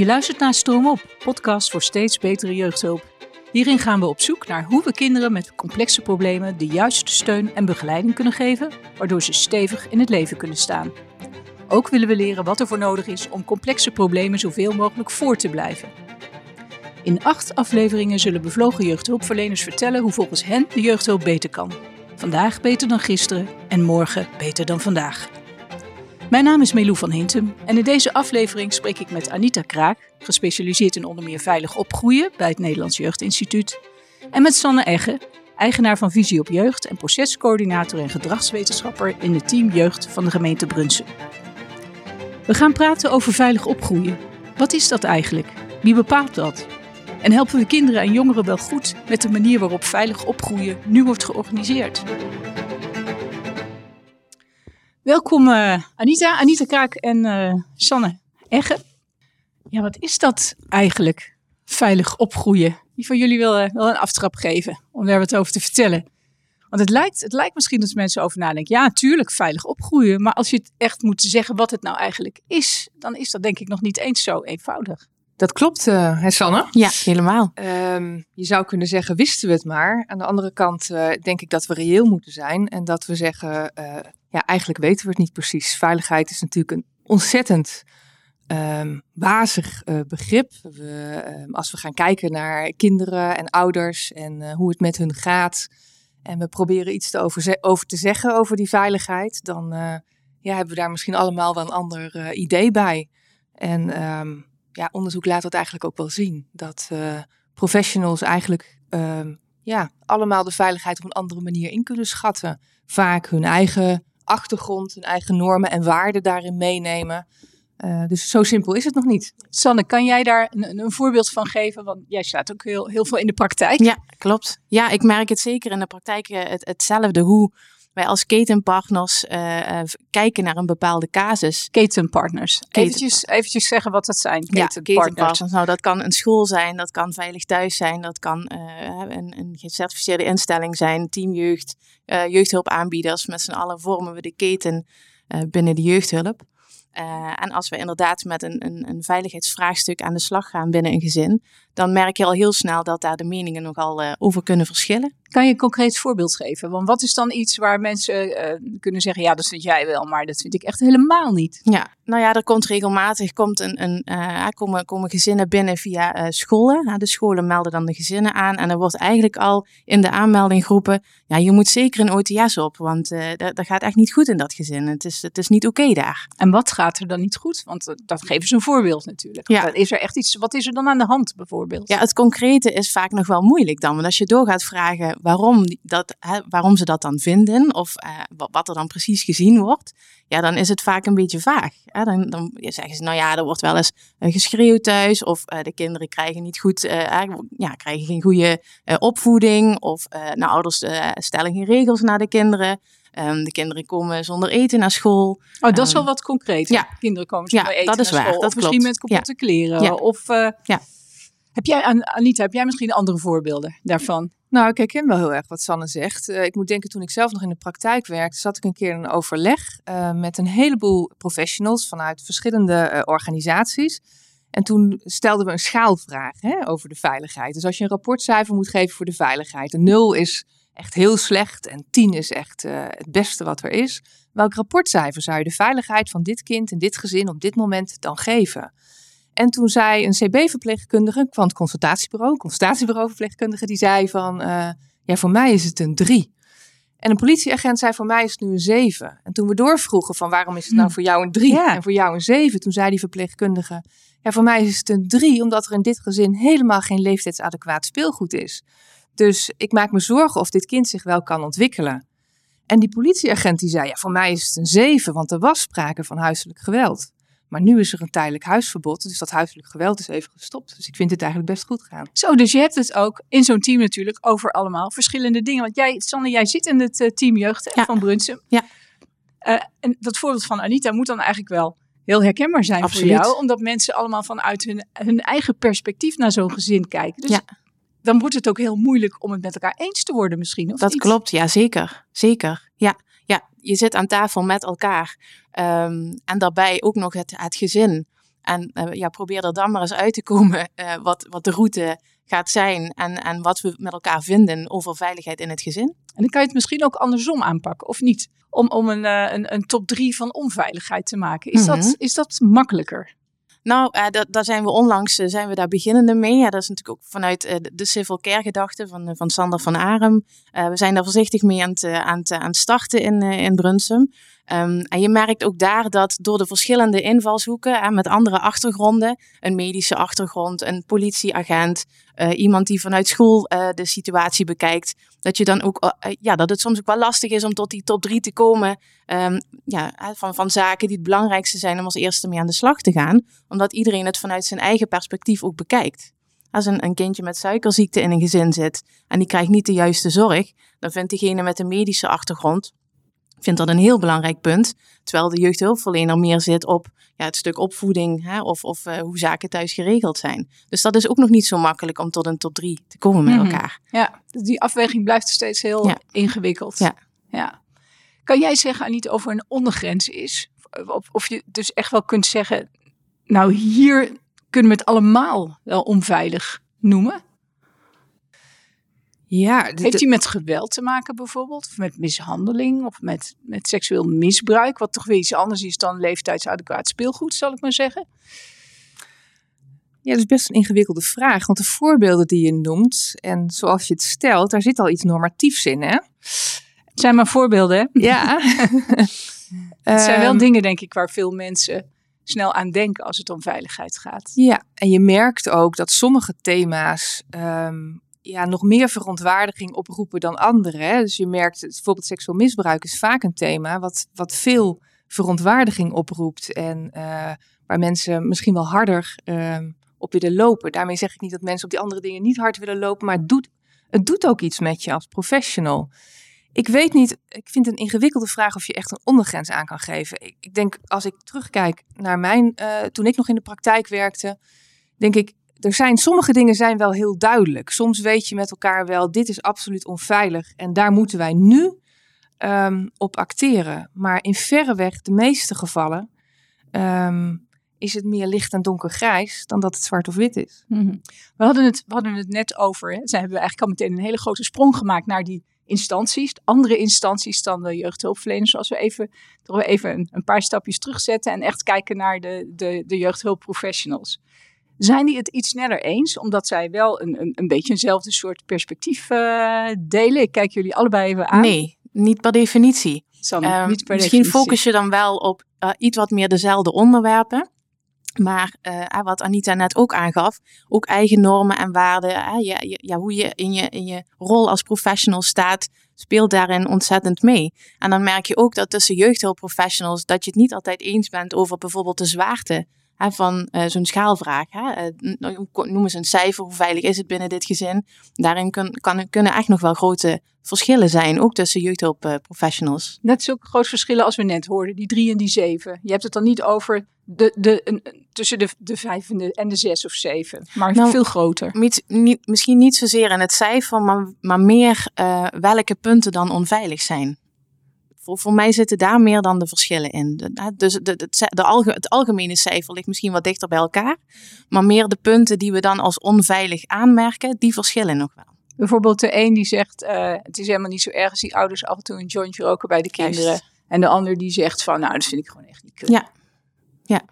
Je luistert naar Stroom Op, podcast voor steeds betere jeugdhulp. Hierin gaan we op zoek naar hoe we kinderen met complexe problemen de juiste steun en begeleiding kunnen geven, waardoor ze stevig in het leven kunnen staan. Ook willen we leren wat er voor nodig is om complexe problemen zoveel mogelijk voor te blijven. In acht afleveringen zullen bevlogen jeugdhulpverleners vertellen hoe volgens hen de jeugdhulp beter kan. Vandaag beter dan gisteren en morgen beter dan vandaag. Mijn naam is Melou van Hintem en in deze aflevering spreek ik met Anita Kraak, gespecialiseerd in onder meer veilig opgroeien bij het Nederlands Jeugdinstituut, en met Sanne Egge, eigenaar van Visie op Jeugd en procescoördinator en gedragswetenschapper in het team Jeugd van de gemeente Brunsen. We gaan praten over veilig opgroeien. Wat is dat eigenlijk? Wie bepaalt dat? En helpen we kinderen en jongeren wel goed met de manier waarop veilig opgroeien nu wordt georganiseerd? Welkom uh, Anita, Anita Kraak en uh, Sanne Egge. Ja, wat is dat eigenlijk, veilig opgroeien? Wie van jullie wil uh, wel een aftrap geven om daar wat over te vertellen? Want het lijkt, het lijkt misschien dat mensen over nadenken. Ja, natuurlijk, veilig opgroeien. Maar als je het echt moet zeggen wat het nou eigenlijk is, dan is dat denk ik nog niet eens zo eenvoudig. Dat klopt, uh, Sanne. Ja, helemaal. Um, je zou kunnen zeggen, wisten we het maar. Aan de andere kant uh, denk ik dat we reëel moeten zijn. En dat we zeggen, uh, ja, eigenlijk weten we het niet precies. Veiligheid is natuurlijk een ontzettend um, wazig begrip. We, um, als we gaan kijken naar kinderen en ouders en hoe het met hun gaat. En we proberen iets te over, over te zeggen over die veiligheid. Dan ja, hebben we daar misschien allemaal wel een ander idee bij. En um, ja, onderzoek laat dat eigenlijk ook wel zien. Dat professionals eigenlijk ja, allemaal de veiligheid op een andere manier in kunnen schatten. Vaak hun eigen achtergrond, hun eigen normen en waarden daarin meenemen. Uh, dus zo simpel is het nog niet. Sanne, kan jij daar een, een, voorbeeld van geven? Want jij staat ook heel, heel veel in de praktijk. Ja, klopt. Ja, ik merk het zeker in de praktijk het, hetzelfde. Hoe wij als ketenpartners uh, kijken naar een bepaalde casus. Ketenpartners. Eventjes, eventjes zeggen wat dat zijn. Ketenpartners. Ja, ketenpartners. Nou, dat kan een school zijn, dat kan veilig thuis zijn, dat kan uh, een, een gecertificeerde instelling zijn, teamjeugd, uh, jeugdhulpaanbieders. Met z'n allen vormen we de keten binnen de jeugdhulp. Uh, en als we inderdaad met een, een, een, veiligheidsvraagstuk aan de slag gaan binnen een gezin, dan merk je al heel snel dat daar de meningen nogal uh, over kunnen verschillen. Kan je een concreet voorbeeld geven? Want wat is dan iets waar mensen uh, kunnen zeggen, ja, dat vind jij wel, maar dat vind ik echt helemaal niet? Ja, nou ja, er komt regelmatig komt een, een, komen, komen gezinnen binnen via scholen. de scholen melden dan de gezinnen aan en er wordt eigenlijk al in de aanmelding geroepen, ja, je moet zeker een OTS op, want dat, dat gaat echt niet goed in dat gezin. Het is, het is niet oké okay daar. En wat gaat er dan niet goed? Want dat geven ze een voorbeeld natuurlijk. Ja. Is er echt iets, wat is er dan aan de hand bijvoorbeeld? Ja, het concrete is vaak nog wel moeilijk dan. Want als je door gaat vragen waarom, dat, hè, waarom ze dat dan vinden of uh, wat er dan precies gezien wordt, ja, dan is het vaak een beetje vaag. Hè? Dan, dan zeggen ze, nou ja, er wordt wel eens uh, geschreeuwd thuis of de kinderen krijgen niet goed, ja, krijgen geen goede opvoeding of nou, ouders stellen geen regels naar de kinderen. Um, de kinderen komen zonder eten naar school. Oh, dat is wel wat concreet. Ja, kinderen komen zonder ja, eten dat is naar waar, school. Dat of misschien met kapotte ja. kleren. Ja. Of uh, ja. heb jij, Anita, heb jij misschien andere voorbeelden daarvan? Nou, ik herken wel heel erg wat Sanne zegt. Uh, ik moet denken, toen ik zelf nog in de praktijk werkte, zat ik een keer in een overleg uh, met een heleboel professionals vanuit verschillende organisaties. En toen stelden we een schaalvraag hè, over de veiligheid. Dus als je een rapportcijfer moet geven voor de veiligheid, een nul is echt heel slecht en 10 is echt uh, het beste wat er is. Welk rapportcijfer zou je de veiligheid van dit kind en dit gezin op dit moment dan geven? En toen zei een CB-verpleegkundige van het consultatiebureau, consultatiebureau-verpleegkundige, die zei van, uh, ja, voor mij is het een 3. En een politieagent zei, voor mij is het nu een 7. En toen we doorvroegen van, waarom is het nou voor jou een 3 ja. en voor jou een 7? Toen zei die verpleegkundige, ja, voor mij is het een 3, omdat er in dit gezin helemaal geen leeftijdsadequaat speelgoed is. Dus ik maak me zorgen of dit kind zich wel kan ontwikkelen. En die politieagent die zei, ja, voor mij is het een 7, want er was sprake van huiselijk geweld. Maar nu is er een tijdelijk huisverbod, dus dat huiselijk geweld is even gestopt. Dus ik vind het eigenlijk best goed gaan. Zo, dus je hebt het ook in zo'n team natuurlijk over allemaal verschillende dingen. Want jij, Sanne, jij zit in het uh, team jeugd ja. van Brunsum. Ja. Uh, en dat voorbeeld van Anita moet dan eigenlijk wel heel herkenbaar zijn Absoluut. voor jou. Omdat mensen allemaal vanuit hun, hun eigen perspectief naar zo'n gezin kijken. Dus ja dan wordt het ook heel moeilijk om het met elkaar eens te worden misschien. Of dat niet? klopt, ja zeker. Zeker, ja. ja. Je zit aan tafel met elkaar um, en daarbij ook nog het, het gezin. En ja, probeer er dan maar eens uit te komen wat, wat de route gaat zijn en, en wat we met elkaar vinden over veiligheid in het gezin. En dan kan je het misschien ook andersom aanpakken, of niet? Om, om een, een, een top drie van onveiligheid te maken. Is, dat, mhm. is dat makkelijker? Nou, dat, daar zijn we onlangs uh, zijn we daar beginnende mee. Ja, dat is natuurlijk ook vanuit uh, de civil care gedachte van, van Sander van Arem. we zijn daar voorzichtig mee aan het, aan aan starten in, in Brunsum. Um, en je merkt ook daar dat door de verschillende invalshoeken, hè, met andere achtergronden, een medische achtergrond, een politieagent, uh, iemand die vanuit school uh, de situatie bekijkt, dat je dan ook, uh, ja, dat het soms ook wel lastig is om tot die top drie te komen um, ja, van, van zaken die het belangrijkste zijn om als eerste mee aan de slag te gaan, omdat iedereen het vanuit zijn eigen perspectief ook bekijkt. Als een, een kindje met suikerziekte in een gezin zit en die krijgt niet de juiste zorg, dan vindt degene met een medische achtergrond vind dat een heel belangrijk punt. Terwijl de jeugdhulpverlener meer zit op ja, het stuk opvoeding hè, of, of uh, hoe zaken thuis geregeld zijn. Dus dat is ook nog niet zo makkelijk om tot een top drie te komen met mm -hmm. elkaar. Ja, dus die afweging blijft steeds heel ja. ingewikkeld. Ja. ja. Kan jij zeggen, Anita, of er een ondergrens is? Of, of je dus echt wel kunt zeggen, nou hier kunnen we het allemaal wel onveilig noemen? Ja, Heeft hij met geweld te maken bijvoorbeeld? Of met mishandeling? Of met, met seksueel misbruik? Wat toch weer iets anders is dan leeftijdsadequaat speelgoed, zal ik maar zeggen. Ja, dat is best een ingewikkelde vraag. Want de voorbeelden die je noemt en zoals je het stelt, daar zit al iets normatiefs in, hè? Het zijn maar voorbeelden, hè? Ja. het zijn wel ehm, dingen, denk ik, waar veel mensen snel aan denken als het om veiligheid gaat. Ja, en je merkt ook dat sommige thema's ehm, ja, nog meer verontwaardiging oproepen dan andere. Hè? Dus je merkt, bijvoorbeeld seksueel misbruik is vaak een thema wat, wat veel verontwaardiging oproept. En uh, waar mensen misschien wel harder uh, op willen lopen. Daarmee zeg ik niet dat mensen op die andere dingen niet hard willen lopen, maar het doet, het doet ook iets met je als professional. Ik weet niet, ik vind het een ingewikkelde vraag of je echt een ondergrens aan kan geven. Ik, denk, als ik terugkijk naar mijn, uh, toen ik nog in de praktijk werkte, denk ik, er zijn sommige dingen zijn wel heel duidelijk. Soms weet je met elkaar wel, dit is absoluut onveilig en daar moeten wij nu um, op acteren. Maar in verreweg de meeste gevallen um, is het meer licht en donkergrijs dan dat het zwart of wit is. -hmm. we, hadden het, we hadden het net over. Zij hebben eigenlijk al meteen een hele grote sprong gemaakt naar die instanties, andere instanties dan de jeugdhulpverleners. Als we even, we even een, een, paar stapjes terugzetten en echt kijken naar de, de, de jeugdhulpprofessionals. Zijn die het iets sneller eens, omdat zij wel een, een, een beetje eenzelfde soort perspectief uh, delen? Ik kijk jullie allebei even aan. Nee, niet per definitie. Uh, niet per misschien definitie. focus je dan wel op uh, iets wat meer dezelfde onderwerpen. Maar uh, wat Anita net ook aangaf, ook eigen normen en waarden. Ja, ja, hoe je in, je in je rol als professional staat, speelt daarin ontzettend mee. En dan merk je ook dat tussen jeugdhulpprofessionals dat je het niet altijd eens bent over bijvoorbeeld de zwaarte van uh, zo'n schaalvraag. Hè. Uh, noem eens een cijfer, hoe veilig is het binnen dit gezin? Daarin kun, kan, kunnen echt nog wel grote verschillen zijn, ook tussen jeugdhulpprofessionals. Net zulke grote verschillen als we net hoorden, die drie en die zeven. Je hebt het dan niet over de, de, een, tussen de, de vijf en de, en de zes of zeven, maar nou, veel groter. Niet, niet, misschien niet zozeer in het cijfer, maar, maar meer uh, welke punten dan onveilig zijn voor, voor mij zitten daar meer dan de verschillen in. dus de, de, de alge, het algemene cijfer ligt misschien wat dichter bij elkaar. Maar meer de punten die we dan als onveilig aanmerken, die verschillen nog wel. Bijvoorbeeld de een die zegt, uh, het is helemaal niet zo erg als die ouders af en toe een jointje roken bij de kinderen. Juist. En de ander die zegt van, nou dat vind ik gewoon echt niet kunnen. Ja, ja.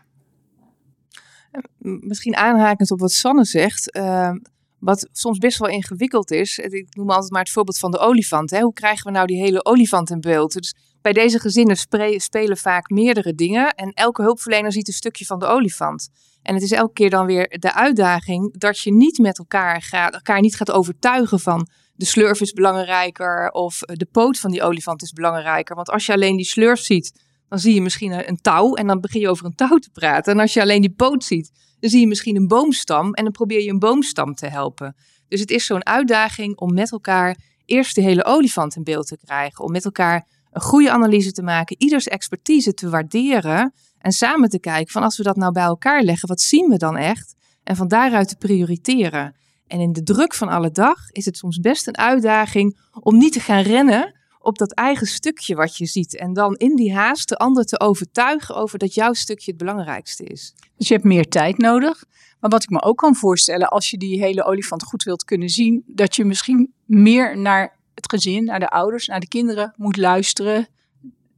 Misschien aanhakend op wat Sanne zegt... Uh, wat soms best wel ingewikkeld is. Ik noem altijd maar het voorbeeld van de olifant. Hè? Hoe krijgen we nou die hele olifant in beeld? Dus bij deze gezinnen spelen vaak meerdere dingen. En elke hulpverlener ziet een stukje van de olifant. En het is elke keer dan weer de uitdaging dat je niet met elkaar, elkaar niet gaat overtuigen van de slurf is belangrijker of de poot van die olifant is belangrijker. Want als je alleen die slurf ziet, dan zie je misschien een touw en dan begin je over een touw te praten. En als je alleen die poot ziet, dan zie je misschien een boomstam en dan probeer je een boomstam te helpen. Dus het is zo'n uitdaging om met elkaar eerst de hele olifant in beeld te krijgen. Om met elkaar een goede analyse te maken, ieders expertise te waarderen en samen te kijken van als we dat nou bij elkaar leggen, wat zien we dan echt? En van daaruit te prioriteren. En in de druk van alle dag is het soms best een uitdaging om niet te gaan rennen op dat eigen stukje wat je ziet. En dan in die haast de ander te overtuigen over dat jouw stukje het belangrijkste is. Dus je hebt meer tijd nodig. Maar wat ik me ook kan voorstellen, als je die hele olifant goed wilt kunnen zien, dat je misschien meer naar het gezin, naar de ouders, naar de kinderen moet luisteren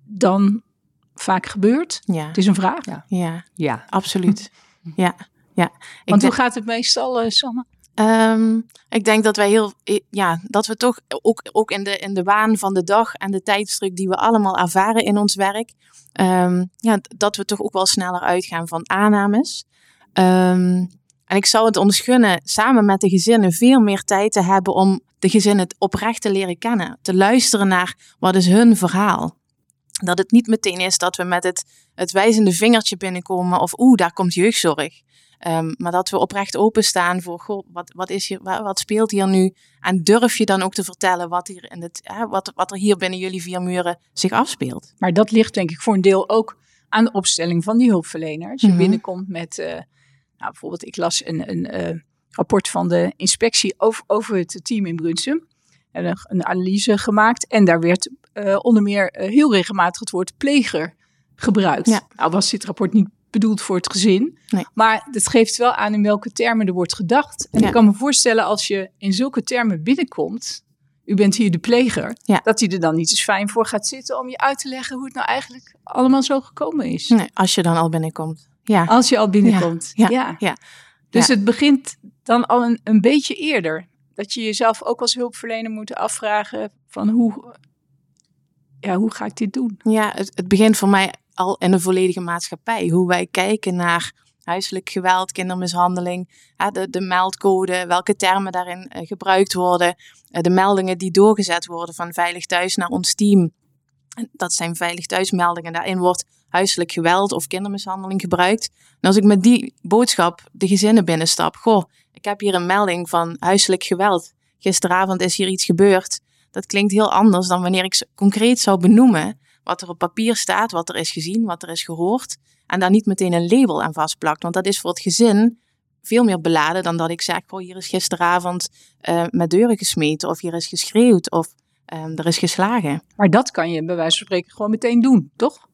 dan vaak gebeurt. Ja. Het is een vraag. Ja, ja, Ja. absoluut. ja, ja. Ik Want denk- hoe gaat het meestal, eh, Sanne? Ehm, ik denk dat wij heel, ja, dat we toch ook, ook in, de, in de waan van de dag en de tijdsdruk die we allemaal ervaren in ons werk, ehm, ja, dat we toch ook wel sneller uitgaan van aannames. Ehm, en ik zou het ons gunnen samen met de gezinnen veel meer tijd te hebben om de gezinnen oprecht te leren kennen. Te luisteren naar wat is hun verhaal. Dat het niet meteen is dat we met het, het wijzende vingertje binnenkomen of oeh, daar komt jeugdzorg. Ehm, maar dat we oprecht openstaan voor, goh, wat, wat, is hier, wa- wat speelt hier nu? En durf je dan ook te vertellen wat, hier in het, wat, wat er hier binnen jullie vier muren zich afspeelt? Maar dat ligt denk ik voor een deel ook aan de opstelling van die hulpverlener. Als je Mhm. binnenkomt met, eh, nou, bijvoorbeeld ik las een, een eh, rapport van de inspectie over, over het team in Brunsum. En een, een analyse gemaakt en daar werd eh, onder meer heel regelmatig het woord pleger gebruikt. Ja. Nou was dit rapport niet bedoeld voor het gezin, Nee. maar het geeft wel aan in welke termen er wordt gedacht. En Ja. ik kan me voorstellen als je in zulke termen binnenkomt, u bent hier de pleger, Ja. dat hij er dan niet eens fijn voor gaat zitten om je uit te leggen hoe het nou eigenlijk allemaal zo gekomen is. Nee, als je dan al binnenkomt. Ja, Als je al binnenkomt. Ja, Ja. ja, Dus het begint dan al een, een beetje eerder. Dat je jezelf ook als hulpverlener moet afvragen van hoe, ja, hoe ga ik dit doen? ja het, begint voor mij al in de volledige maatschappij. Hoe wij kijken naar huiselijk geweld, kindermishandeling, de, de meldcode, welke termen daarin eh, gebruikt worden, eh, de meldingen die doorgezet worden van Veilig Thuis naar ons team. Dat zijn Veilig Thuismeldingen. Daarin wordt huiselijk geweld of kindermishandeling gebruikt. En als ik met die boodschap de gezinnen binnenstap, goh, ik heb hier een melding van huiselijk geweld. Gisteravond is hier iets gebeurd. Dat klinkt heel anders dan wanneer ik concreet zou benoemen wat er op papier staat, wat er is gezien, wat er is gehoord. En daar niet meteen een label aan vastplakt. Want dat is voor het gezin veel meer beladen dan dat ik zeg, hier is gisteravond uh, met deuren gesmeten of hier is geschreeuwd of um, er is geslagen. Maar dat kan je bij wijze van spreken gewoon meteen doen, toch?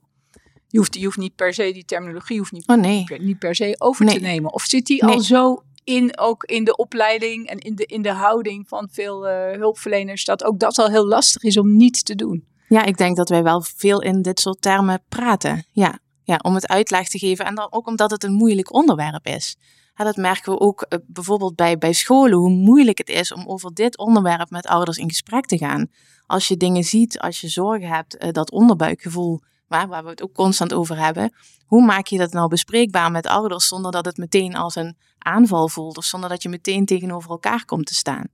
Je hoeft, je hoeft niet per se die terminologie hoeft niet, oh, nee. niet per se over nee. te nemen. Of zit die nee. al zo in, ook in de opleiding en in de, in de houding van veel uh, hulpverleners, dat ook dat al heel lastig is om niet te doen? Ja, ik denk dat wij wel veel in dit soort termen praten. Ja, ja om het uitleg te geven en dan ook omdat het een moeilijk onderwerp is. Dat merken we ook uh, bijvoorbeeld bij, bij scholen, hoe moeilijk het is om over dit onderwerp met ouders in gesprek te gaan. Als je dingen ziet, als je zorgen hebt, uh, dat onderbuikgevoel, waar, waar we het ook constant over hebben. Hoe maak je dat nou bespreekbaar met ouders zonder dat het meteen als een aanval voelt of zonder dat je meteen tegenover elkaar komt te staan?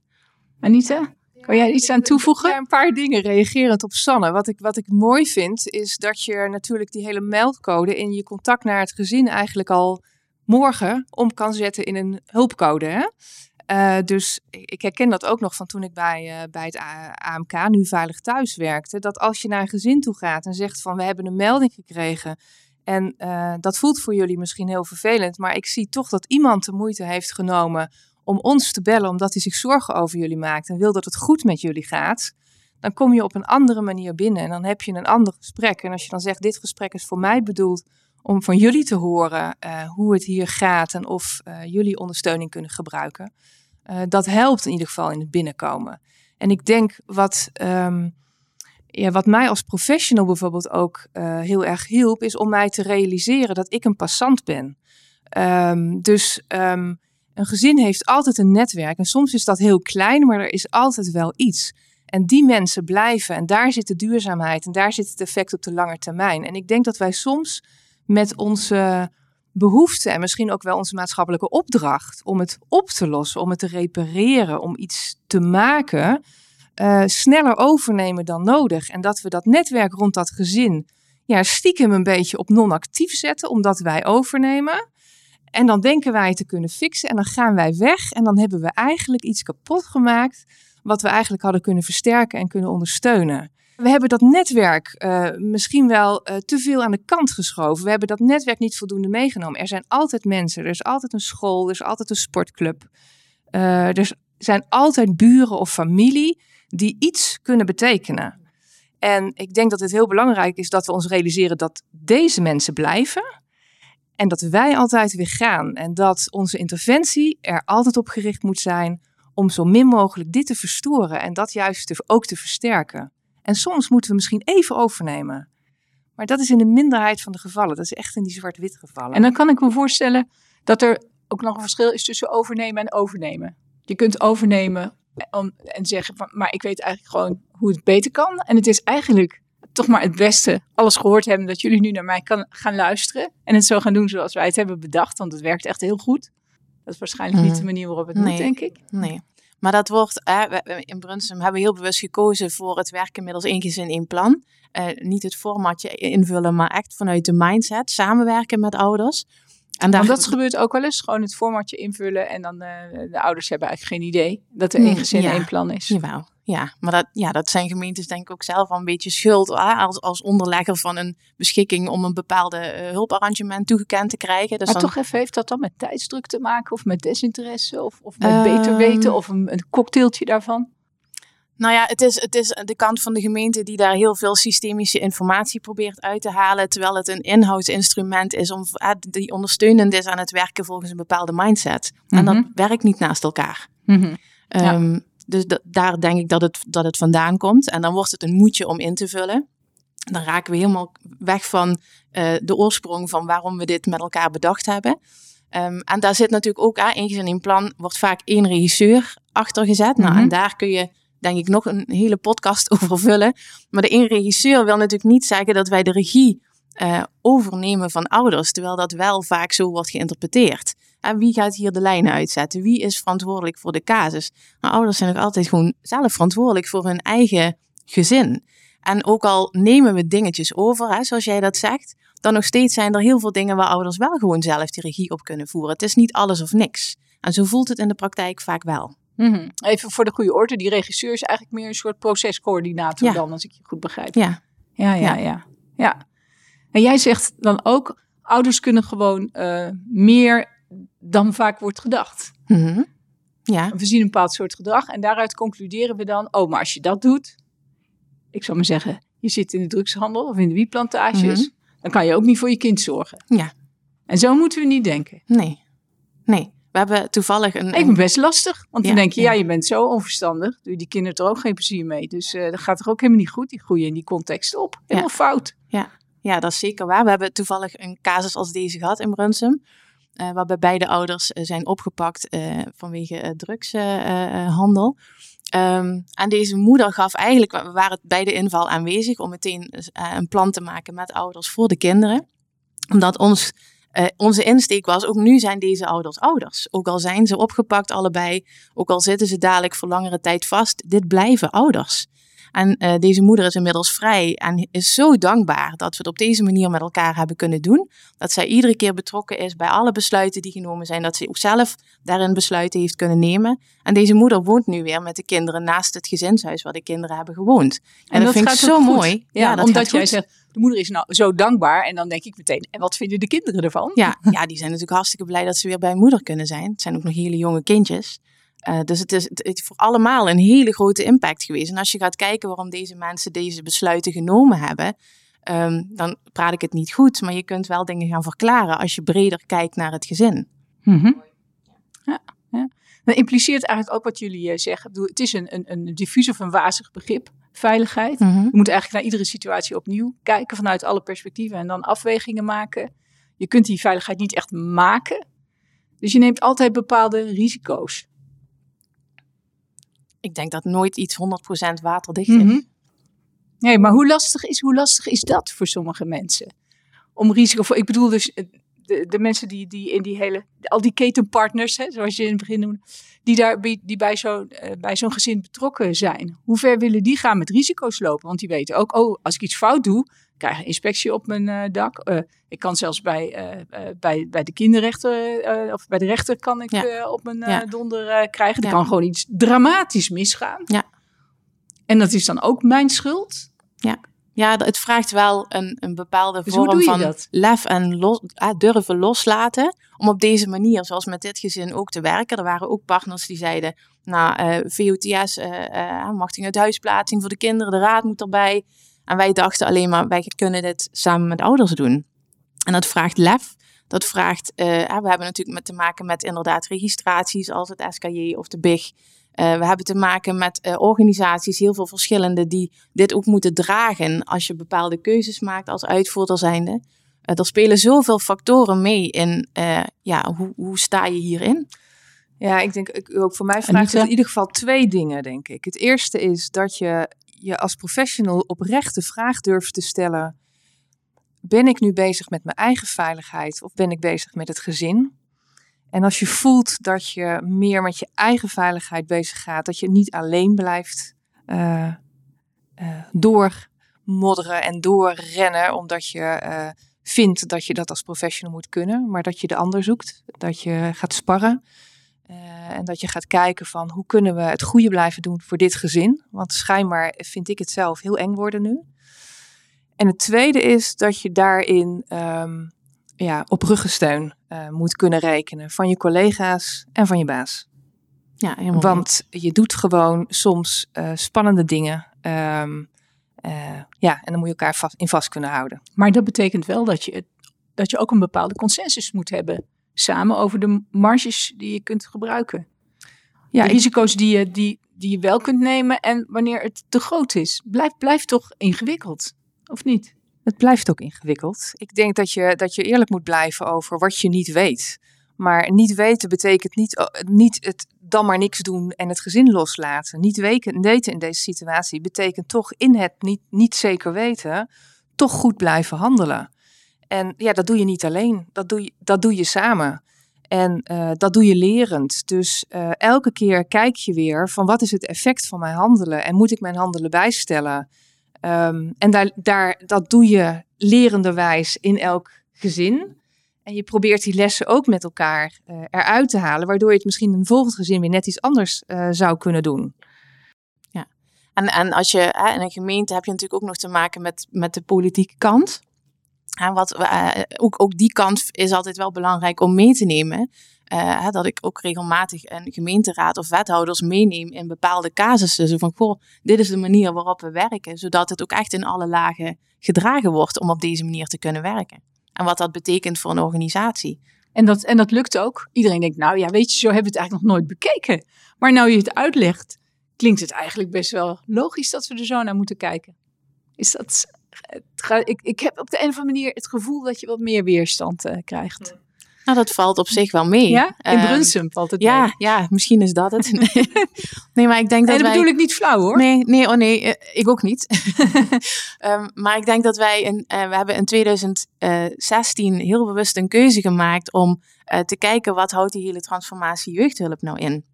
Anita? Kan jij iets aan toevoegen? Ja, een paar dingen reagerend op Sanne. Wat ik, wat ik mooi vind, is dat je natuurlijk die hele meldcode in je contact naar het gezin eigenlijk al morgen om kan zetten in een hulpcode. Hè? Uh, dus ik herken dat ook nog van toen ik bij, uh, bij het AMK, nu Veilig Thuis, werkte. Dat als je naar een gezin toe gaat en zegt van we hebben een melding gekregen. En uh, dat voelt voor jullie misschien heel vervelend. Maar ik zie toch dat iemand de moeite heeft genomen om ons te bellen omdat hij zich zorgen over jullie maakt en wil dat het goed met jullie gaat, dan kom je op een andere manier binnen en dan heb je een ander gesprek. En als je dan zegt, dit gesprek is voor mij bedoeld om van jullie te horen hoe het hier gaat en of jullie ondersteuning kunnen gebruiken, uh, dat helpt in ieder geval in het binnenkomen. En ik denk wat, um, ja, wat mij als professional bijvoorbeeld ook heel erg hielp, is om mij te realiseren dat ik een passant ben. Um, dus um, een gezin heeft altijd een netwerk en soms is dat heel klein, maar er is altijd wel iets. En die mensen blijven en daar zit de duurzaamheid en daar zit het effect op de lange termijn. En ik denk dat wij soms met onze behoeften en misschien ook wel onze maatschappelijke opdracht om het op te lossen, om het te repareren, om iets te maken, uh, sneller overnemen dan nodig. En dat we dat netwerk rond dat gezin ja, stiekem een beetje op non-actief zetten, omdat wij overnemen. En dan denken wij het te kunnen fixen en dan gaan wij weg en dan hebben we eigenlijk iets kapot gemaakt wat we eigenlijk hadden kunnen versterken en kunnen ondersteunen. We hebben dat netwerk uh, misschien wel uh, te veel aan de kant geschoven. We hebben dat netwerk niet voldoende meegenomen. Er zijn altijd mensen, er is altijd een school, er is altijd een sportclub. Uh, er zijn altijd buren of familie die iets kunnen betekenen. En ik denk dat het heel belangrijk is dat we ons realiseren dat deze mensen blijven. En dat wij altijd weer gaan. En dat onze interventie er altijd op gericht moet zijn om zo min mogelijk dit te verstoren en dat juist ook te versterken. En soms moeten we misschien even overnemen. Maar dat is in de minderheid van de gevallen. Dat is echt in die zwart-wit gevallen. En dan kan ik me voorstellen dat er ook nog een verschil is tussen overnemen en overnemen. Je kunt overnemen om, en zeggen van, maar ik weet eigenlijk gewoon hoe het beter kan. En het is eigenlijk toch maar het beste, alles gehoord hebben, dat jullie nu naar mij kan, gaan luisteren. En het zo gaan doen zoals wij het hebben bedacht, want het werkt echt heel goed. Dat is waarschijnlijk niet Mhm. de manier waarop het Nee. moet, denk ik. Nee. Maar dat wordt, we- in Brunsum hebben we heel bewust gekozen voor het werken middels één gezin, één plan. Eh, niet het formatje invullen, maar echt vanuit de mindset, samenwerken met ouders. En daar, Want dat gebeurt ook wel eens, gewoon het formatje invullen en dan eh, de ouders hebben eigenlijk geen idee dat er één gezin, ja. één plan is. Jawel, ja. Maar dat, ja, dat zijn gemeentes denk ik ook zelf al een beetje schuld als, als onderlegger van een beschikking om een bepaalde eh, hulparrangement toegekend te krijgen. Dus maar dan, toch even, heeft dat dan met tijdsdruk te maken of met desinteresse of, of met Ehm. beter weten of een, een cocktailtje daarvan? Nou ja, het is, het is de kant van de gemeente die daar heel veel systemische informatie probeert uit te halen. Terwijl het een inhoudsinstrument is om, eh, die ondersteunend is aan het werken volgens een bepaalde mindset. En dat Mhm. werkt niet naast elkaar. Ja. Ehm, Dus da- daar denk ik dat het, dat het vandaan komt. En dan wordt het een moedje om in te vullen. Dan raken we helemaal weg van eh, de oorsprong van waarom we dit met elkaar bedacht hebben. Ehm, en daar zit natuurlijk ook, aan in een plan wordt vaak één regisseur achter gezet. Nou, Mhm. en daar kun je denk ik nog een hele podcast over vullen. Maar de één regisseur wil natuurlijk niet zeggen dat wij de regie eh, overnemen van ouders, terwijl dat wel vaak zo wordt geïnterpreteerd. En wie gaat hier de lijnen uitzetten? Wie is verantwoordelijk voor de casus? Nou, ouders zijn ook altijd gewoon zelf verantwoordelijk voor hun eigen gezin. En ook al nemen we dingetjes over, hè, zoals jij dat zegt, dan nog steeds zijn er heel veel dingen waar ouders wel gewoon zelf die regie op kunnen voeren. Het is niet alles of niks. En zo voelt het in de praktijk vaak wel. Mhm. Even voor de goede orde, die regisseur is eigenlijk meer een soort procescoördinator Ja. dan, als ik je goed begrijp. Ja, Ja, ja, Ja. ja. En jij zegt dan ook, ouders kunnen gewoon eh, meer dan vaak wordt gedacht. Mhm. ja. We zien een bepaald soort gedrag en daaruit concluderen we dan, oh, maar als je dat doet, ik zou maar zeggen, je zit in de drugshandel of in de wietplantages, dan kan je ook niet voor je kind zorgen. Ja. En zo moeten we niet denken. nee. Nee. We hebben toevallig een... Ik ben best lastig, want dan Ja, denk je, ja. ja, je bent zo onverstandig, doe je die kinderen er ook geen plezier mee. Dus eh dat gaat er ook helemaal niet goed, die groeien in die context op. Helemaal fout. Ja, dat is zeker waar. We hebben toevallig een casus als deze gehad in Brunsum. eh, waarbij beide ouders eh, zijn opgepakt vanwege drugshandel. Ehm, en deze moeder gaf eigenlijk, we waren bij de inval aanwezig om meteen een plan te maken met ouders voor de kinderen. Omdat ons, eh, onze insteek was, ook nu zijn deze ouders ouders. Ook al zijn ze opgepakt allebei, ook al zitten ze dadelijk voor langere tijd vast, dit blijven ouders. En eh, deze moeder is inmiddels vrij en is zo dankbaar dat we het op deze manier met elkaar hebben kunnen doen. Dat zij iedere keer betrokken is bij alle besluiten die genomen zijn. Dat ze ook zelf daarin besluiten heeft kunnen nemen. En deze moeder woont nu weer met de kinderen naast het gezinshuis waar de kinderen hebben gewoond. En, dat, vind ik zo goed. mooi. Ja, dat omdat jij zegt, de moeder is nou zo dankbaar. En dan denk ik meteen, en wat vinden de kinderen ervan? Ja, ja, die zijn natuurlijk hartstikke blij dat ze weer bij moeder kunnen zijn. Het zijn ook nog hele jonge kindjes. Eh, dus het is, het is voor allemaal een hele grote impact geweest. En als je gaat kijken waarom deze mensen deze besluiten genomen hebben, ehm, dan praat ik het niet goed. Maar je kunt wel dingen gaan verklaren als je breder kijkt naar het gezin. Mhm. ja, ja. Dat impliceert eigenlijk ook wat jullie eh, zeggen. Ik bedoel, Het is een, een, een diffuus of een wazig begrip, veiligheid. Mhm. Je moet eigenlijk naar iedere situatie opnieuw kijken vanuit alle perspectieven en dan afwegingen maken. Je kunt die veiligheid niet echt maken. Dus je neemt altijd bepaalde risico's. Ik denk dat nooit iets 100% waterdicht is. Mhm. Nee, maar hoe lastig, is, hoe lastig is dat voor sommige mensen? Om risico voor. Ik bedoel dus eh, de, de mensen die, die in die hele. Al die ketenpartners, hè, zoals je in het begin noemde. Die, daar, die bij zo'n eh, bij zo'n gezin betrokken zijn. Hoe ver willen die gaan met risico's lopen? Want die weten ook, oh, als ik iets fout doe, krijg ik een inspectie op mijn eh, dak. Eh, ik kan zelfs bij, bij, bij de kinderrechter of bij de rechter kan ik Ja. op mijn Ja. donder krijgen. Er Ja. kan gewoon iets dramatisch misgaan. Ja. En dat is dan ook mijn schuld. Ja, d- het vraagt wel een, een bepaalde Dus vorm van dat? lef en los, ah, durven loslaten. Om op deze manier, zoals met dit gezin, ook te werken. Er waren ook partners die zeiden, nou, eh, VOTS, eh eh machting uit huisplaatsing voor de kinderen, de raad moet erbij. En wij dachten alleen maar, wij kunnen dit samen met ouders doen. En dat vraagt lef. Dat vraagt, uh, we hebben natuurlijk met te maken met inderdaad registraties als het SKJ of de BIG. Uh, we hebben te maken met uh, organisaties, heel veel verschillende, die dit ook moeten dragen als je bepaalde keuzes maakt als uitvoerder zijnde. Uh, er spelen zoveel factoren mee in, ja, hoe, hoe sta je hierin? Ja, ik denk ook voor mij vraagt het in ieder geval twee dingen, denk ik. Het eerste is dat je je als professional oprecht de vraag durft te stellen: ben ik nu bezig met mijn eigen veiligheid of ben ik bezig met het gezin? En als je voelt dat je meer met je eigen veiligheid bezig gaat, dat je niet alleen blijft uh, uh, doormodderen en doorrennen, omdat je uh, vindt dat je dat als professional moet kunnen, maar dat je de ander zoekt, dat je gaat sparren. en dat je gaat kijken van hoe kunnen we het goede blijven doen voor dit gezin. Want schijnbaar vind ik het zelf heel eng worden nu. En het tweede is dat je daarin um, ja, op ruggensteun uh, moet kunnen rekenen van je collega's en van je baas. Ja, helemaal Want je doet gewoon soms uh, spannende dingen. Um, uh, ja, en dan moet je elkaar vast, in vast kunnen houden. Maar dat betekent wel dat je, dat je ook een bepaalde consensus moet hebben. Samen over de marges die je kunt gebruiken. Ja, de risico's die je, die, die je wel kunt nemen en wanneer het te groot is. Blijft blijf toch ingewikkeld, of niet? Het blijft ook ingewikkeld. Ik denk dat je, dat je eerlijk moet blijven over wat je niet weet. Maar niet weten betekent niet, niet het dan maar niks doen en het gezin loslaten. Niet weten, in deze situatie betekent toch in het niet, niet zeker weten, toch goed blijven handelen. En ja, dat doe je niet alleen. Dat doe je, dat doe je samen. En uh, dat doe je lerend. Dus uh, elke keer kijk je weer van wat is het effect van mijn handelen en moet ik mijn handelen bijstellen? Um, en daar, daar, dat doe je lerenderwijs in elk gezin. En je probeert die lessen ook met elkaar uh, eruit te halen, waardoor je het misschien in een volgend gezin weer net iets anders uh, zou kunnen doen. Ja, en, en als je hè, in een gemeente heb je natuurlijk ook nog te maken met, met de politieke kant. En wat, uh, ook, ook die kant is altijd wel belangrijk om mee te nemen. Uh, dat ik ook regelmatig een gemeenteraad of wethouders meeneem in bepaalde casussen. Zo van, goh, dit is de manier waarop we werken. Zodat het ook echt in alle lagen gedragen wordt om op deze manier te kunnen werken. En wat dat betekent voor een organisatie. En dat, en dat lukt ook. Iedereen denkt, nou ja, weet je, zo hebben we het eigenlijk nog nooit bekeken. Maar nou je het uitlegt, klinkt het eigenlijk best wel logisch dat we er zo naar moeten kijken. Is dat... Ik, ik heb op de een of andere manier het gevoel dat je wat meer weerstand uh, krijgt. Nou, dat valt op zich wel mee. Ja, in Brunsum valt het ja, mee. Ja, misschien is dat het. nee, maar ik denk dat en dat wij... bedoel ik niet flauw hoor. Nee, nee, oh nee, uh, ik ook niet. um, maar ik denk dat wij, in, uh, we hebben in 2016 heel bewust een keuze gemaakt om uh, te kijken wat houdt die hele transformatie jeugdhulp nou in.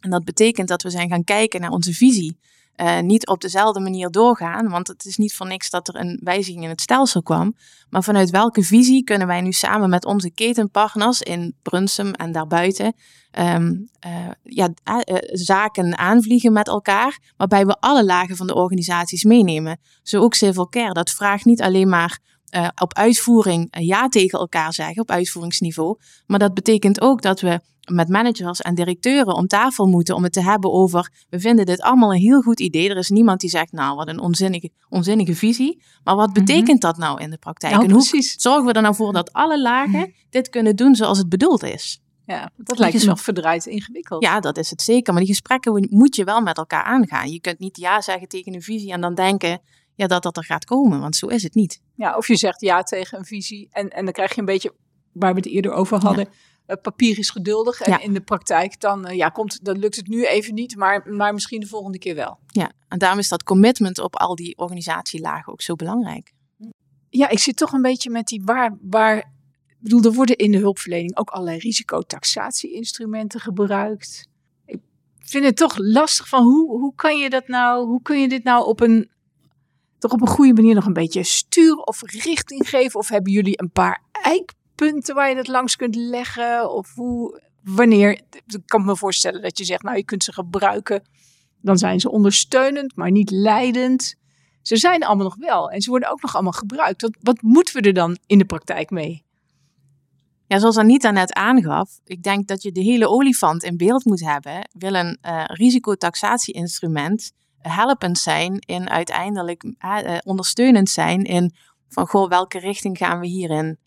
En dat betekent dat we zijn gaan kijken naar onze visie. Uh, niet op dezelfde manier doorgaan. Want het is niet voor niks dat er een wijziging in het stelsel kwam. Maar vanuit welke visie kunnen wij nu samen met onze ketenpartners in Brunsum en daarbuiten um, uh, ja, uh, zaken aanvliegen met elkaar. Waarbij we alle lagen van de organisaties meenemen. Zo ook Civil Care. Dat vraagt niet alleen maar uh, op uitvoering uh, ja tegen elkaar zeggen, op uitvoeringsniveau. Maar dat betekent ook dat we met managers en directeuren om tafel moeten om het te hebben over, we vinden dit allemaal een heel goed idee. Er is niemand die zegt, nou, wat een onzinnige, onzinnige visie. Maar wat betekent mm -hmm. dat nou in de praktijk? Nou, en hoe precies. zorgen we er nou voor dat alle lagen dit kunnen doen zoals het bedoeld is? Ja, dat lijkt me verdraaid ingewikkeld. Ja, dat is het zeker. Maar die gesprekken moet je wel met elkaar aangaan. Je kunt niet ja zeggen tegen een visie en dan denken, ja, dat dat er gaat komen, want zo is het niet. Ja, of je zegt ja tegen een visie en, en dan krijg je een beetje, waar we het eerder over hadden, ja. uh, papier is geduldig. En ja. in de praktijk dan, uh, ja, komt, dan lukt het nu even niet, maar, maar misschien de volgende keer wel. Ja, en daarom is dat commitment op al die organisatielagen ook zo belangrijk. Ja, ik zit toch een beetje met die waar, waar, ik bedoel, er worden in de hulpverlening ook allerlei risicotaxatie-instrumenten gebruikt. Ik vind het toch lastig van hoe, hoe kan je dat nou, hoe kun je dit nou op een toch op een goede manier nog een beetje sturen of richting geven? Of hebben jullie een paar eikpunten waar je dat langs kunt leggen? Of hoe, wanneer? Ik kan me voorstellen dat je zegt, nou je kunt ze gebruiken. Dan zijn ze ondersteunend, maar niet leidend. Ze zijn allemaal nog wel en ze worden ook nog allemaal gebruikt. Wat, wat moeten we er dan in de praktijk mee? Ja, zoals Anita net aangaf, ik denk dat je de hele olifant in beeld moet hebben. Wil een uh, risicotaxatie-instrument helpend zijn in uiteindelijk ondersteunend zijn in van goh, welke richting gaan we hierin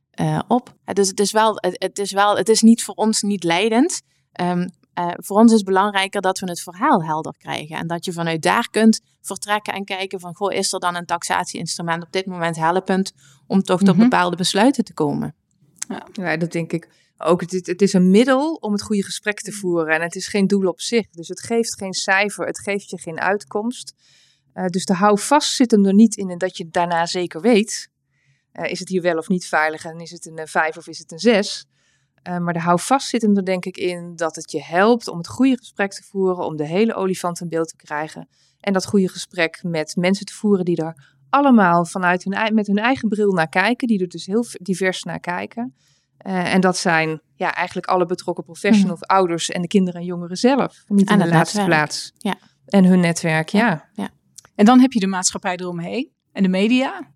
op? Dus het is wel, het, is wel, het is niet voor ons niet leidend. Um, voor ons is belangrijker dat we het verhaal helder krijgen. En dat je vanuit daar kunt vertrekken en kijken van, goh, is er dan een taxatie-instrument op dit moment helpend om toch tot mhm. bepaalde besluiten te komen? Ja, ja dat denk ik ook. Het, het is een middel om het goede gesprek te voeren en het is geen doel op zich. Dus het geeft geen cijfer, het geeft je geen uitkomst. Uh, dus de hou vast zit hem er niet in en dat je daarna zeker weet. Uh, is het hier wel of niet veilig en is het een 5 of is het een 6? Uh, maar de houvast zit hem er denk ik in dat het je helpt om het goede gesprek te voeren, om de hele olifant in beeld te krijgen. En dat goede gesprek met mensen te voeren die er allemaal vanuit hun, met hun eigen bril naar kijken, die er dus heel divers naar kijken. Uh, en dat zijn ja, eigenlijk alle betrokken professionals, mm. ouders en de kinderen en jongeren zelf. Niet in de laatste plaats. Ja. En hun netwerk, ja. ja. En dan heb je de maatschappij eromheen en de media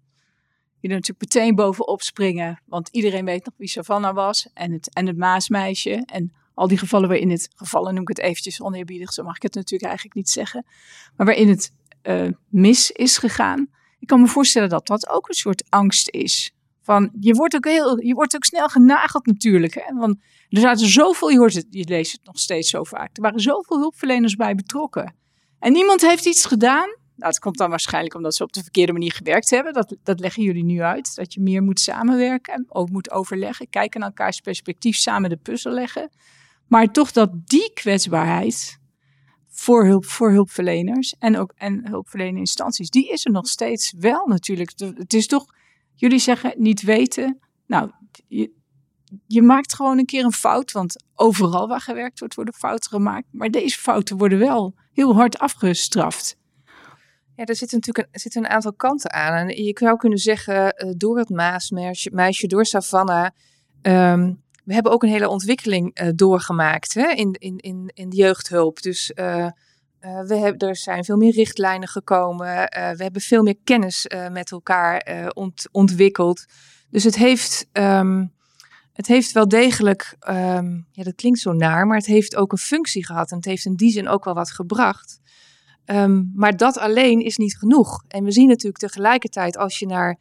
je er natuurlijk meteen bovenop springen. Want iedereen weet nog wie Savannah was. En het, en het Maasmeisje. En al die gevallen waarin het, gevallen noem ik het eventjes oneerbiedig, zo mag ik het natuurlijk eigenlijk niet zeggen. Maar waarin het uh, mis is gegaan. Ik kan me voorstellen dat dat ook een soort angst is. Van, je wordt ook heel, je wordt ook snel genageld natuurlijk. Hè? Want er zaten zoveel, je hoort het, je leest het nog steeds zo vaak. Er waren zoveel hulpverleners bij betrokken. En niemand heeft iets gedaan nou, het komt dan waarschijnlijk omdat ze op de verkeerde manier gewerkt hebben. Dat, dat leggen jullie nu uit. Dat je meer moet samenwerken, ook moet overleggen, kijken naar elkaars perspectief, samen de puzzel leggen. Maar toch dat die kwetsbaarheid voor, hulp, voor hulpverleners en ook en hulpverlenende instanties, die is er nog steeds wel natuurlijk. Het is toch, jullie zeggen niet weten. Nou, je, je maakt gewoon een keer een fout, want overal waar gewerkt wordt, worden fouten gemaakt. Maar deze fouten worden wel heel hard afgestraft. Ja, er zitten natuurlijk een, een aantal kanten aan. En je zou kunnen zeggen, uh, door het Maasmeisje, door Savannah. Um, we hebben ook een hele ontwikkeling uh, doorgemaakt hè, in, in, in, in de jeugdhulp. Dus uh, we hebben, er zijn veel meer richtlijnen gekomen. we hebben veel meer kennis met elkaar ont, ontwikkeld. Dus het heeft, um, het heeft wel degelijk, um, ja, dat klinkt zo naar, maar het heeft ook een functie gehad. En het heeft in die zin ook wel wat gebracht. Um, maar dat alleen is niet genoeg. En we zien natuurlijk tegelijkertijd, als je naar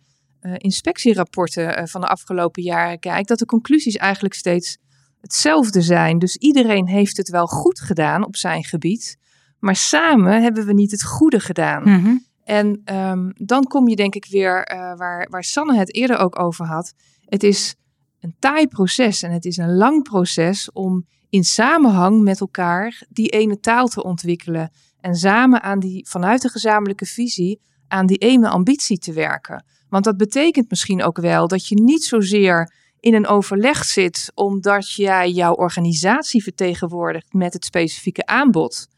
inspectierapporten van de afgelopen jaren kijkt, dat de conclusies eigenlijk steeds hetzelfde zijn. Dus iedereen heeft het wel goed gedaan op zijn gebied, maar samen hebben we niet het goede gedaan. Mm -hmm. En um, dan kom je denk ik weer uh, waar, waar Sanne het eerder ook over had. Het is een taai proces en het is een lang proces om in samenhang met elkaar die ene taal te ontwikkelen. En samen aan die, vanuit de gezamenlijke visie, aan die ene ambitie te werken. Want dat betekent misschien ook wel dat je niet zozeer in een overleg zit omdat jij jouw organisatie vertegenwoordigt met het specifieke aanbod.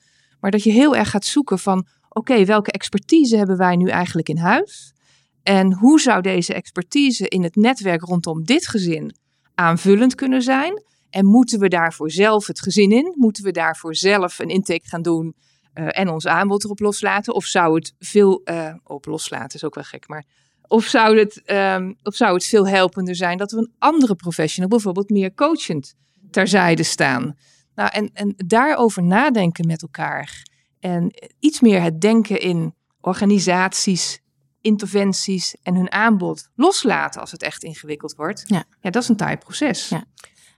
Maar dat je heel erg gaat zoeken van oké, welke expertise hebben wij nu eigenlijk in huis? En hoe zou deze expertise in het netwerk rondom dit gezin aanvullend kunnen zijn? En moeten we daarvoor zelf het gezin in? Moeten we daarvoor zelf een intake gaan doen uh, en ons aanbod erop loslaten? Of zou het veel uh, op loslaten is ook wel gek, maar of zou, het, um, of zou het veel helpender zijn dat we een andere professional, bijvoorbeeld meer coachend, terzijde staan? Nou, en, en daarover nadenken met elkaar. En iets meer het denken in organisaties, interventies en hun aanbod loslaten als het echt ingewikkeld wordt. Ja, ja dat is een taai proces. Ja.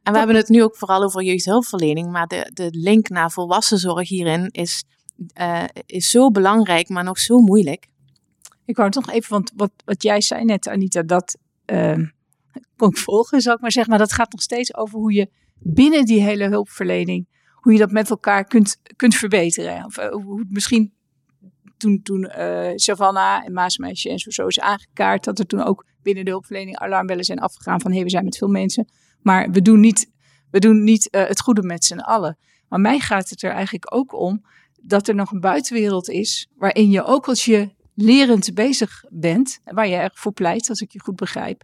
En we hebben het nu ook vooral over jeugdhulpverlening, maar de, de link naar volwassenzorg hierin is uh, is zo belangrijk, maar nog zo moeilijk. Ik wou toch even, want wat, wat jij zei net, Anita, dat uh, kon ik volgen, zou ik maar zeggen. Maar dat gaat nog steeds over hoe je binnen die hele hulpverlening, hoe je dat met elkaar kunt, kunt verbeteren. Of uh, hoe het misschien toen, toen uh, Savannah en Maasmeisje en zo, zo is aangekaart, dat er toen ook binnen de hulpverlening alarmbellen zijn afgegaan van hé, hey, we zijn met veel mensen, maar we doen niet, we doen niet het goede met z'n allen. Maar mij gaat het er eigenlijk ook om dat er nog een buitenwereld is waarin je ook als je lerend bezig bent, waar je erg voor pleit, als ik je goed begrijp,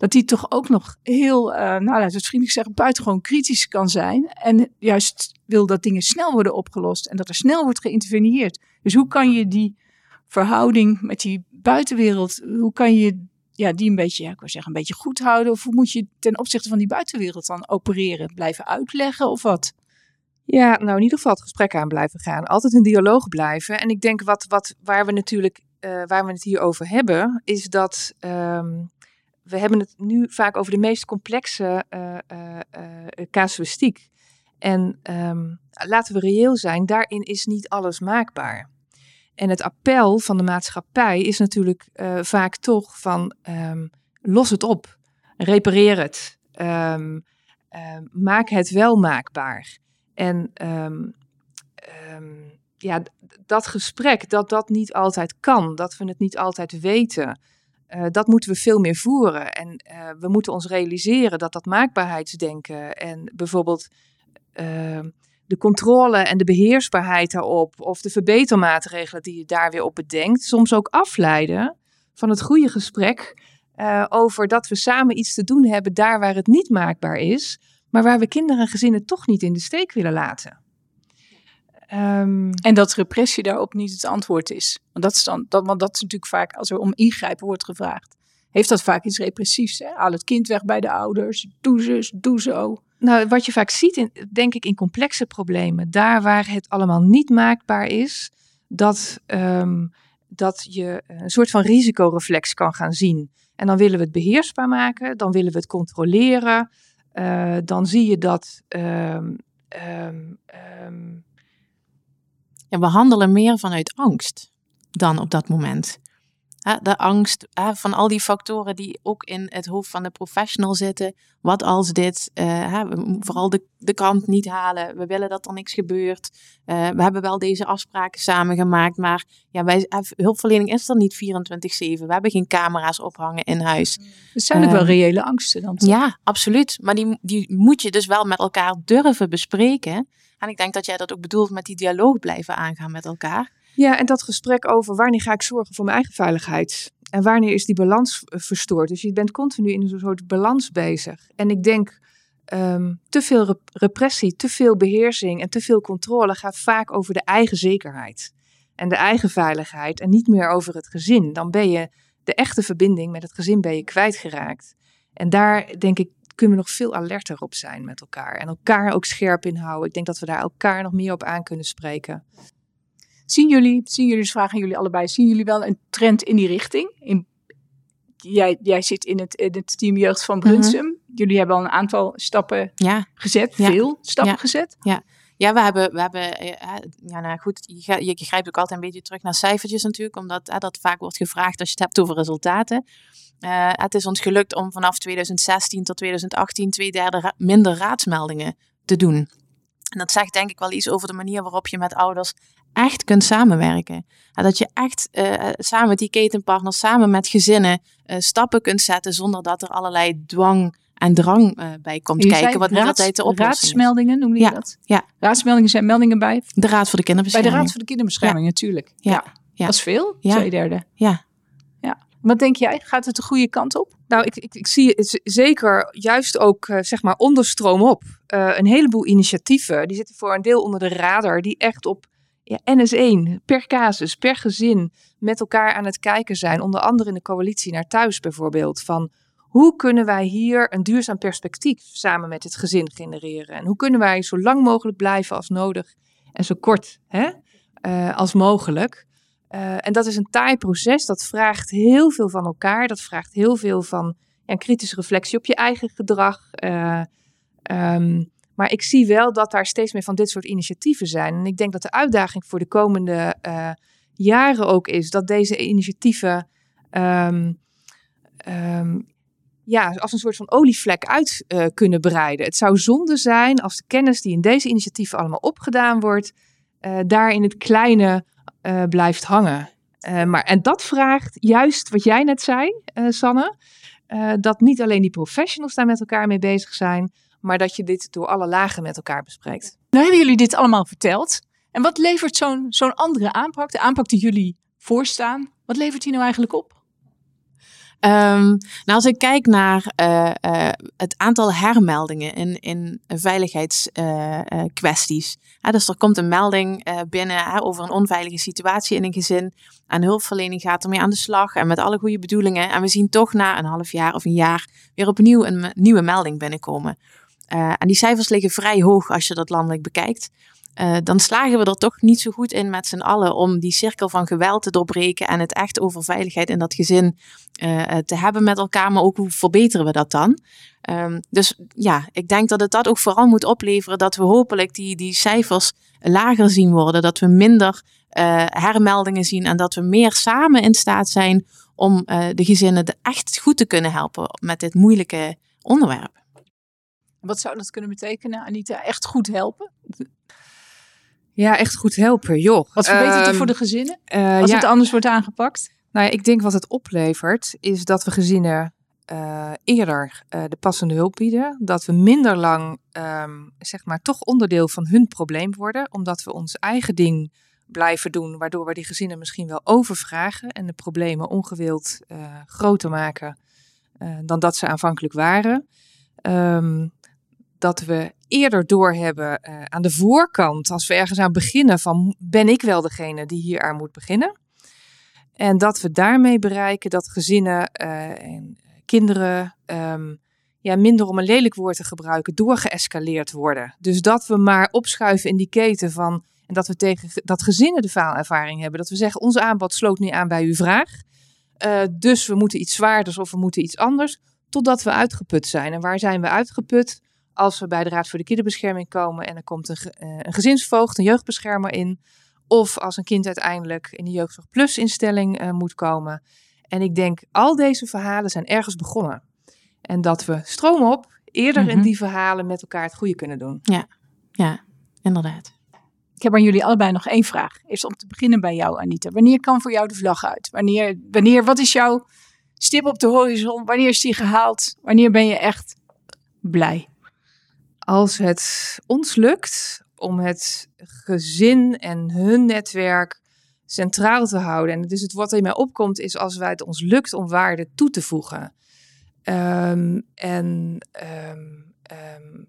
dat die toch ook nog heel, uh, nou we het vriendelijk zeggen, buitengewoon kritisch kan zijn. En juist wil dat dingen snel worden opgelost en dat er snel wordt geïnterveneerd. Dus hoe kan je die verhouding met die buitenwereld, hoe kan je ja, die een beetje, ja, ik wil zeggen, een beetje goed houden? Of hoe moet je ten opzichte van die buitenwereld dan opereren? Blijven uitleggen of wat? Ja, nou in ieder geval het gesprek aan blijven gaan. Altijd een dialoog blijven. En ik denk wat, wat, waar we natuurlijk uh, waar we het hier over hebben, is dat um, we hebben het nu vaak over de meest complexe uh, uh, casuïstiek. En um, laten we reëel zijn, daarin is niet alles maakbaar. En het appel van de maatschappij is natuurlijk vaak toch van um, los het op, repareer het, maak het wel maakbaar. En ja, dat gesprek, dat dat niet altijd kan, dat we het niet altijd weten, uh, dat moeten we veel meer voeren. En uh, we moeten ons realiseren dat dat maakbaarheidsdenken en bijvoorbeeld uh, de controle en de beheersbaarheid daarop, of de verbetermaatregelen die je daar weer op bedenkt, soms ook afleiden van het goede gesprek over dat we samen iets te doen hebben daar waar het niet maakbaar is, maar waar we kinderen en gezinnen toch niet in de steek willen laten. Um, en dat repressie daarop niet het antwoord is. Want dat is, dan, dat, want dat is natuurlijk vaak, als er om ingrijpen wordt gevraagd, heeft dat vaak iets repressiefs. Hè? Haal het kind weg bij de ouders, doe zus, doe zo. Nou, wat je vaak ziet, in, denk ik, in complexe problemen, daar waar het allemaal niet maakbaar is, dat, um, dat je een soort van risicoreflex kan gaan zien. En dan willen we het beheersbaar maken, dan willen we het controleren. Uh, dan zie je dat um, ja, we handelen meer vanuit angst dan op dat moment. De angst van al die factoren die ook in het hoofd van de professional zitten. Wat als dit, uh, vooral de, de kant niet halen. We willen dat er niks gebeurt. Uh, we hebben wel deze afspraken samen gemaakt. Maar ja, wij, hulpverlening is er niet 24-7. We hebben geen camera's ophangen in huis. Het zijn ook wel reële angsten dan. Toch? Ja, absoluut. Maar die, die moet je dus wel met elkaar durven bespreken. En ik denk dat jij dat ook bedoelt met die dialoog blijven aangaan met elkaar. Ja, en dat gesprek over wanneer ga ik zorgen voor mijn eigen veiligheid. En wanneer is die balans verstoord. Dus je bent continu in een soort balans bezig. En ik denk, um, te veel repressie, te veel beheersing en te veel controle gaat vaak over de eigen zekerheid. En de eigen veiligheid en niet meer over het gezin. Dan ben je de echte verbinding met het gezin ben je kwijtgeraakt. En daar denk ik kunnen we nog veel alerter op zijn met elkaar. En elkaar ook scherp inhouden. Ik denk dat we daar elkaar nog meer op aan kunnen spreken. Zien jullie, zien jullie, dus vragen jullie allebei, zien jullie wel een trend in die richting? In, jij, jij zit in het, in het team jeugd van Brunsum. Mhm. Jullie hebben al een aantal stappen ja. gezet, veel stappen gezet. Ja. Ja, we hebben, we hebben eh, ja, nou goed, je, je grijpt ook altijd een beetje terug naar cijfertjes natuurlijk, omdat uh, dat vaak wordt gevraagd als je het hebt over resultaten. Uh, het is ons gelukt om vanaf 2016 tot 2018 twee derde minder raadsmeldingen te doen. En dat zegt denk ik wel iets over de manier waarop je met ouders echt kunt samenwerken. En dat je echt samen met die ketenpartners, samen met gezinnen, stappen kunt zetten zonder dat er allerlei dwang en drang uh, bij komt kijken. Wat niet altijd de Raadsmeldingen noemde je ja, dat? Ja. Raadsmeldingen zijn meldingen bij? De Raad voor de Kinderbescherming. Bij de Raad voor de Kinderbescherming, ja. natuurlijk. Ja. ja. ja. Dat is veel, ja. twee derde. Ja. ja. Wat denk jij? Gaat het de goede kant op? Nou, ik, ik, ik zie zeker juist ook, uh, zeg maar, onderstroom op. Uh, een heleboel initiatieven, die zitten voor een deel onder de radar, die echt op ja, NS1, per casus, per gezin, met elkaar aan het kijken zijn. Onder andere in de coalitie naar thuis bijvoorbeeld. Van hoe kunnen wij hier een duurzaam perspectief samen met het gezin genereren? En hoe kunnen wij zo lang mogelijk blijven als nodig en zo kort hè, uh, als mogelijk? Uh, en dat is een taai proces. Dat vraagt heel veel van elkaar. Dat vraagt heel veel van ja, kritische reflectie op je eigen gedrag. Uh, um, maar ik zie wel dat daar steeds meer van dit soort initiatieven zijn. En ik denk dat de uitdaging voor de komende jaren ook is dat deze initiatieven um, um, ja, als een soort van olievlek uit uh, kunnen breiden. Het zou zonde zijn als de kennis die in deze initiatieven allemaal opgedaan wordt, uh, daar in het kleine blijft hangen. maar, en dat vraagt juist wat jij net zei, Sanne, dat niet alleen die professionals daar met elkaar mee bezig zijn, maar dat je dit door alle lagen met elkaar bespreekt. Nou hebben jullie dit allemaal verteld. En wat levert zo'n zo'n andere aanpak, de aanpak die jullie voorstaan, wat levert die nou eigenlijk op? Um, nou, als ik kijk naar uh, uh, het aantal hermeldingen in, in veiligheidskwesties. Uh, dus er komt een melding binnen over een onveilige situatie in een gezin. En hulpverlening gaat ermee aan de slag en met alle goede bedoelingen. En we zien toch na een half jaar of een jaar weer opnieuw een nieuwe melding binnenkomen. en die cijfers liggen vrij hoog als je dat landelijk bekijkt. Uh, dan slagen we er toch niet zo goed in met z'n allen om die cirkel van geweld te doorbreken en het echt over veiligheid in dat gezin uh, te hebben met elkaar. Maar ook hoe verbeteren we dat dan? Um, dus ja, ik denk dat het dat ook vooral moet opleveren dat we hopelijk die, die cijfers lager zien worden. Dat we minder uh, hermeldingen zien en dat we meer samen in staat zijn om de gezinnen echt goed te kunnen helpen met dit moeilijke onderwerp. Wat zou dat kunnen betekenen, Anita? Echt goed helpen? Ja, echt goed helpen, joh. Wat verbetert het um, voor de gezinnen uh, als ja, het anders wordt aangepakt? Nou ja, ik denk wat het oplevert is dat we gezinnen uh, eerder uh, de passende hulp bieden. Dat we minder lang, um, zeg maar, toch onderdeel van hun probleem worden. Omdat we ons eigen ding blijven doen. Waardoor we die gezinnen misschien wel overvragen. En de problemen ongewild groter maken dan dat ze aanvankelijk waren. Um, dat we eerder doorhebben uh, aan de voorkant, als we ergens aan beginnen, van ben ik wel degene die hier aan moet beginnen? En dat we daarmee bereiken dat gezinnen uh, en kinderen um, ja, minder om een lelijk woord te gebruiken, doorgeëscaleerd worden. Dus dat we maar opschuiven in die keten van, en dat we tegen dat gezinnen de faalervaring hebben. Dat we zeggen, ons aanbod sloot niet aan bij uw vraag. Uh, dus we moeten iets zwaarders of we moeten iets anders. Totdat we uitgeput zijn. En waar zijn we uitgeput? Als we bij de Raad voor de Kinderbescherming komen en er komt een, uh, een gezinsvoogd, een jeugdbeschermer in. Of als een kind uiteindelijk in de Jeugdzorg Plus instelling uh, moet komen. En ik denk, al deze verhalen zijn ergens begonnen. En dat we stroom op eerder in mhm. die verhalen met elkaar het goede kunnen doen. Ja, ja, inderdaad. Ik heb aan jullie allebei nog één vraag. Eerst om te beginnen bij jou, Anita. Wanneer kan voor jou de vlag uit? Wanneer, wanneer wat is jouw stip op de horizon? Wanneer is die gehaald? Wanneer ben je echt blij? Als het ons lukt om het gezin en hun netwerk centraal te houden. En dus het wat in mij opkomt is als wij het ons lukt om waarde toe te voegen. Um, en um, um,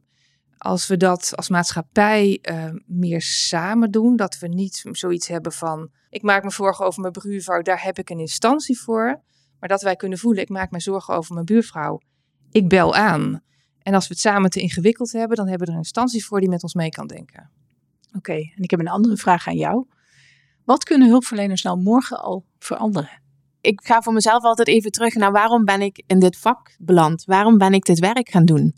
als we dat als maatschappij meer samen doen, dat we niet zoiets hebben van ik maak me zorgen over mijn buurvrouw, daar heb ik een instantie voor. Maar dat wij kunnen voelen, ik maak me zorgen over mijn buurvrouw. Ik bel aan. En als we het samen te ingewikkeld hebben, dan hebben we er een instantie voor die met ons mee kan denken. Oké, en ik heb een andere vraag aan jou. Wat kunnen hulpverleners nou morgen al veranderen? Ik ga voor mezelf altijd even terug naar waarom ben ik in dit vak beland? Waarom ben ik dit werk gaan doen?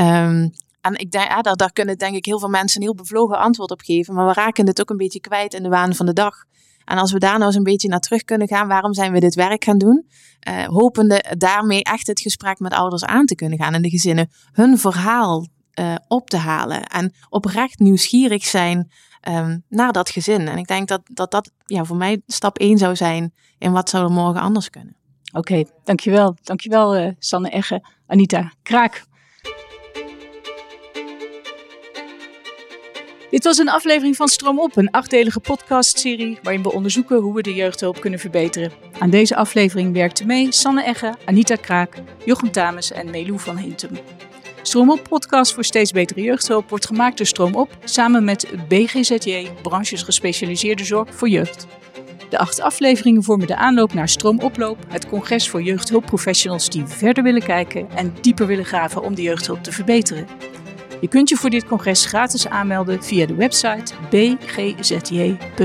Um, en ik denk, ja, daar, kunnen denk ik heel veel mensen een heel bevlogen antwoord op geven. Maar we raken dit ook een beetje kwijt in de waan van de dag. En als we daar nou eens een beetje naar terug kunnen gaan, waarom zijn we dit werk gaan doen? Uh, hopende daarmee echt het gesprek met ouders aan te kunnen gaan en de gezinnen hun verhaal uh, op te halen en oprecht nieuwsgierig zijn um, naar dat gezin. En ik denk dat dat, dat ja, voor mij stap 1 zou zijn in wat zou er morgen anders kunnen. Oké, dankjewel. Dankjewel uh, Sanne Egge, Anita Kraak. Dit was een aflevering van Stroom Op, een achtdelige podcastserie waarin we onderzoeken hoe we de jeugdhulp kunnen verbeteren. Aan deze aflevering werkten mee Sanne Egge, Anita Kraak, Jochem Tames en Melou van Hintem. Stroom Op podcast voor steeds betere jeugdhulp wordt gemaakt door Stroom Op samen met BGZJ, branches gespecialiseerde zorg voor jeugd. De acht afleveringen vormen de aanloop naar Stroomoploop, het congres voor jeugdhulpprofessionals die verder willen kijken en dieper willen graven om de jeugdhulp te verbeteren. Je kunt je voor dit congres gratis aanmelden via de website bgzj.nl.